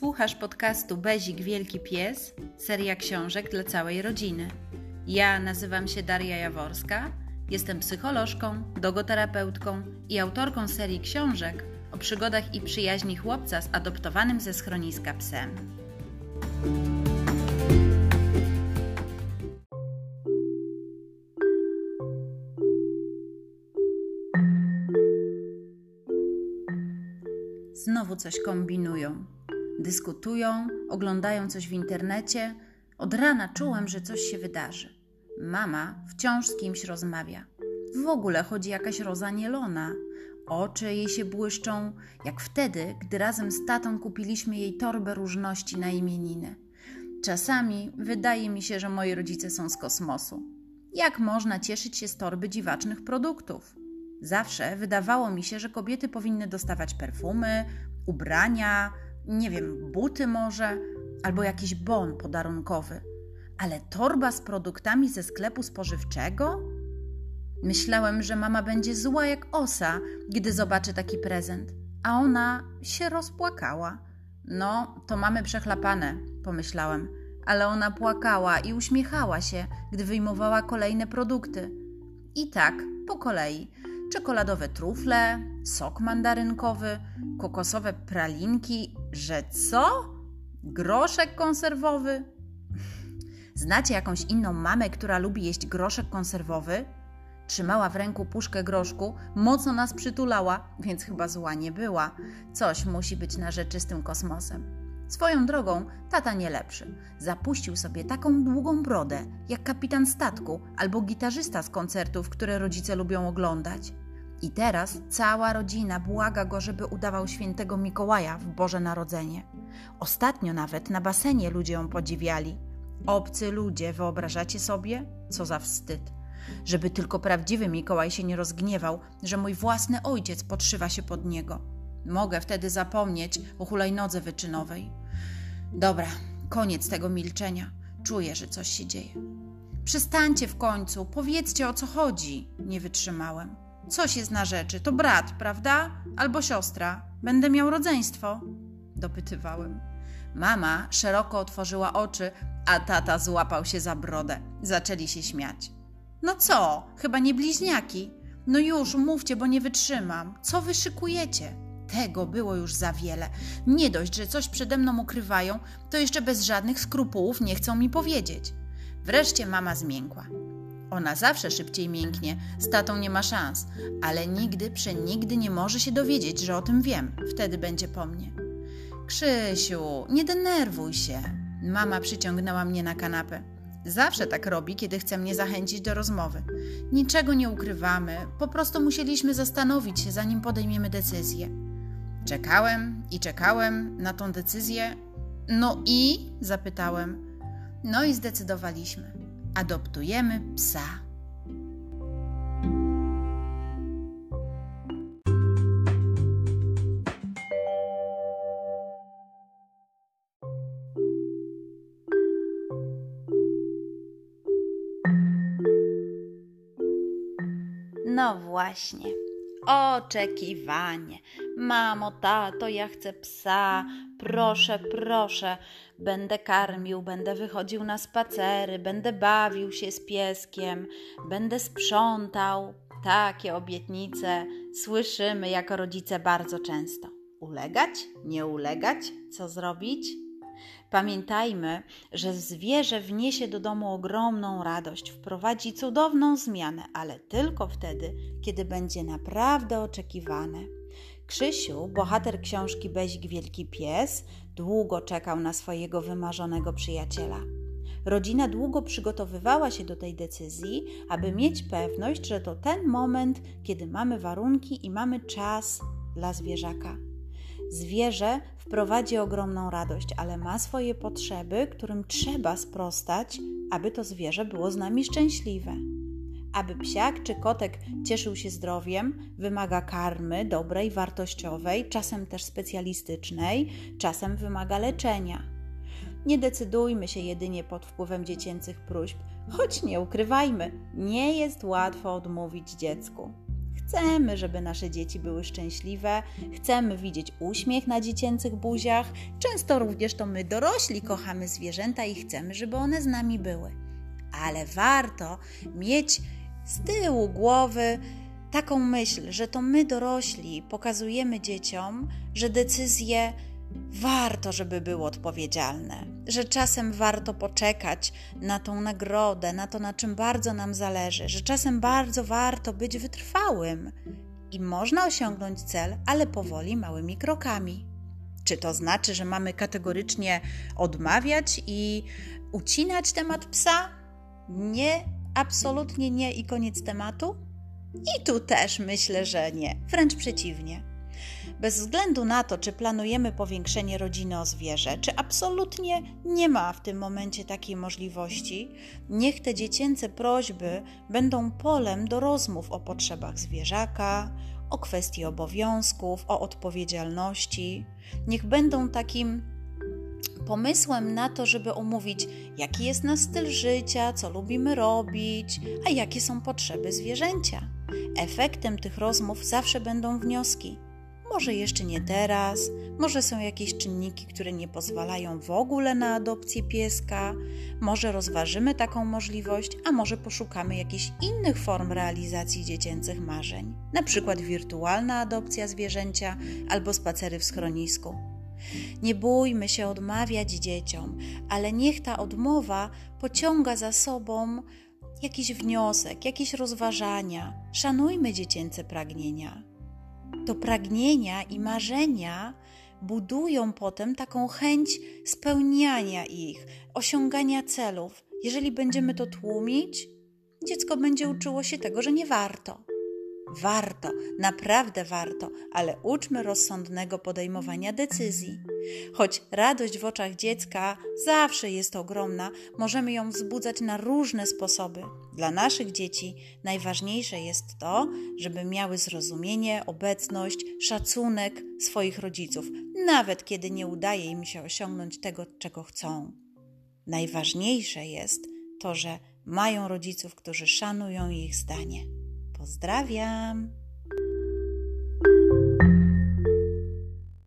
Słuchasz podcastu Bezik Wielki Pies, seria książek dla całej rodziny. Ja nazywam się Daria Jaworska, jestem psycholożką, dogoterapeutką i autorką serii książek o przygodach i przyjaźni chłopca z adoptowanym ze schroniska psem. Znowu coś kombinują dyskutują, oglądają coś w internecie. Od rana czułem, że coś się wydarzy. Mama wciąż z kimś rozmawia. W ogóle chodzi jakaś roza nielona. Oczy jej się błyszczą, jak wtedy, gdy razem z tatą kupiliśmy jej torbę różności na imieniny. Czasami wydaje mi się, że moi rodzice są z kosmosu. Jak można cieszyć się z torby dziwacznych produktów? Zawsze wydawało mi się, że kobiety powinny dostawać perfumy, ubrania, nie wiem, buty może, albo jakiś bon podarunkowy. Ale torba z produktami ze sklepu spożywczego? Myślałem, że mama będzie zła jak osa, gdy zobaczy taki prezent, a ona się rozpłakała. No, to mamy przechlapane, pomyślałem, ale ona płakała i uśmiechała się, gdy wyjmowała kolejne produkty. I tak, po kolei. Czekoladowe trufle, sok mandarynkowy, kokosowe pralinki, że co? Groszek konserwowy? Znacie jakąś inną mamę, która lubi jeść groszek konserwowy? Trzymała w ręku puszkę groszku, mocno nas przytulała, więc chyba zła nie była. Coś musi być na rzeczy z tym kosmosem. Swoją drogą, tata nie lepszy. Zapuścił sobie taką długą brodę, jak kapitan statku albo gitarzysta z koncertów, które rodzice lubią oglądać. I teraz cała rodzina błaga go, żeby udawał świętego Mikołaja w Boże Narodzenie. Ostatnio nawet na basenie ludzie ją podziwiali. Obcy ludzie, wyobrażacie sobie? Co za wstyd. Żeby tylko prawdziwy Mikołaj się nie rozgniewał, że mój własny ojciec podszywa się pod niego. Mogę wtedy zapomnieć o hulajnodze wyczynowej. Dobra, koniec tego milczenia. Czuję, że coś się dzieje. Przestańcie w końcu, powiedzcie o co chodzi. Nie wytrzymałem. Coś jest na rzeczy. To brat, prawda? Albo siostra. Będę miał rodzeństwo? Dopytywałem. Mama szeroko otworzyła oczy, a tata złapał się za brodę. Zaczęli się śmiać. No co? Chyba nie bliźniaki? No już, mówcie, bo nie wytrzymam. Co wy szykujecie? Tego było już za wiele. Nie dość, że coś przede mną ukrywają, to jeszcze bez żadnych skrupułów nie chcą mi powiedzieć. Wreszcie mama zmiękła. Ona zawsze szybciej mięknie, z tatą nie ma szans, ale nigdy, przenigdy nie może się dowiedzieć, że o tym wiem. Wtedy będzie po mnie. Krzysiu, nie denerwuj się. Mama przyciągnęła mnie na kanapę. Zawsze tak robi, kiedy chce mnie zachęcić do rozmowy. Niczego nie ukrywamy, po prostu musieliśmy zastanowić się, zanim podejmiemy decyzję. Czekałem i czekałem na tą decyzję. No i? zapytałem. No i zdecydowaliśmy adoptujemy psa. No właśnie. Oczekiwanie. Mamo, tato, ja chcę psa. Proszę, proszę. Będę karmił, będę wychodził na spacery, będę bawił się z pieskiem, będę sprzątał. Takie obietnice słyszymy jako rodzice bardzo często. Ulegać? Nie ulegać? Co zrobić? Pamiętajmy, że zwierzę wniesie do domu ogromną radość, wprowadzi cudowną zmianę, ale tylko wtedy, kiedy będzie naprawdę oczekiwane. Krzysiu, bohater książki Bezik Wielki Pies, długo czekał na swojego wymarzonego przyjaciela. Rodzina długo przygotowywała się do tej decyzji, aby mieć pewność, że to ten moment, kiedy mamy warunki i mamy czas dla zwierzaka. Zwierzę wprowadzi ogromną radość, ale ma swoje potrzeby, którym trzeba sprostać, aby to zwierzę było z nami szczęśliwe. Aby psiak czy kotek cieszył się zdrowiem, wymaga karmy dobrej, wartościowej, czasem też specjalistycznej, czasem wymaga leczenia. Nie decydujmy się jedynie pod wpływem dziecięcych próśb, choć nie ukrywajmy, nie jest łatwo odmówić dziecku. Chcemy, żeby nasze dzieci były szczęśliwe, chcemy widzieć uśmiech na dziecięcych buziach. Często również to my dorośli kochamy zwierzęta i chcemy, żeby one z nami były. Ale warto mieć z tyłu głowy taką myśl, że to my dorośli pokazujemy dzieciom, że decyzje warto, żeby były odpowiedzialne, że czasem warto poczekać na tą nagrodę, na to, na czym bardzo nam zależy, że czasem bardzo warto być wytrwałym i można osiągnąć cel, ale powoli, małymi krokami. Czy to znaczy, że mamy kategorycznie odmawiać i ucinać temat psa? Nie, absolutnie nie i koniec tematu? I tu też myślę, że nie, wręcz przeciwnie. Bez względu na to, czy planujemy powiększenie rodziny o zwierzę, czy absolutnie nie ma w tym momencie takiej możliwości, niech te dziecięce prośby będą polem do rozmów o potrzebach zwierzaka, o kwestii obowiązków, o odpowiedzialności. Niech będą takim pomysłem na to, żeby omówić, jaki jest nasz styl życia, co lubimy robić, a jakie są potrzeby zwierzęcia. Efektem tych rozmów zawsze będą wnioski. Może jeszcze nie teraz, może są jakieś czynniki, które nie pozwalają w ogóle na adopcję pieska, może rozważymy taką możliwość, a może poszukamy jakichś innych form realizacji dziecięcych marzeń, na przykład wirtualna adopcja zwierzęcia albo spacery w schronisku. Nie bójmy się odmawiać dzieciom, ale niech ta odmowa pociąga za sobą jakiś wniosek, jakieś rozważania. Szanujmy dziecięce pragnienia. To pragnienia i marzenia budują potem taką chęć spełniania ich, osiągania celów. Jeżeli będziemy to tłumić, dziecko będzie uczyło się tego, że nie warto. Warto, naprawdę warto, ale uczmy rozsądnego podejmowania decyzji. Choć radość w oczach dziecka zawsze jest ogromna, możemy ją wzbudzać na różne sposoby. Dla naszych dzieci najważniejsze jest to, żeby miały zrozumienie, obecność, szacunek swoich rodziców, nawet kiedy nie udaje im się osiągnąć tego, czego chcą. Najważniejsze jest to, że mają rodziców, którzy szanują ich zdanie. Pozdrawiam!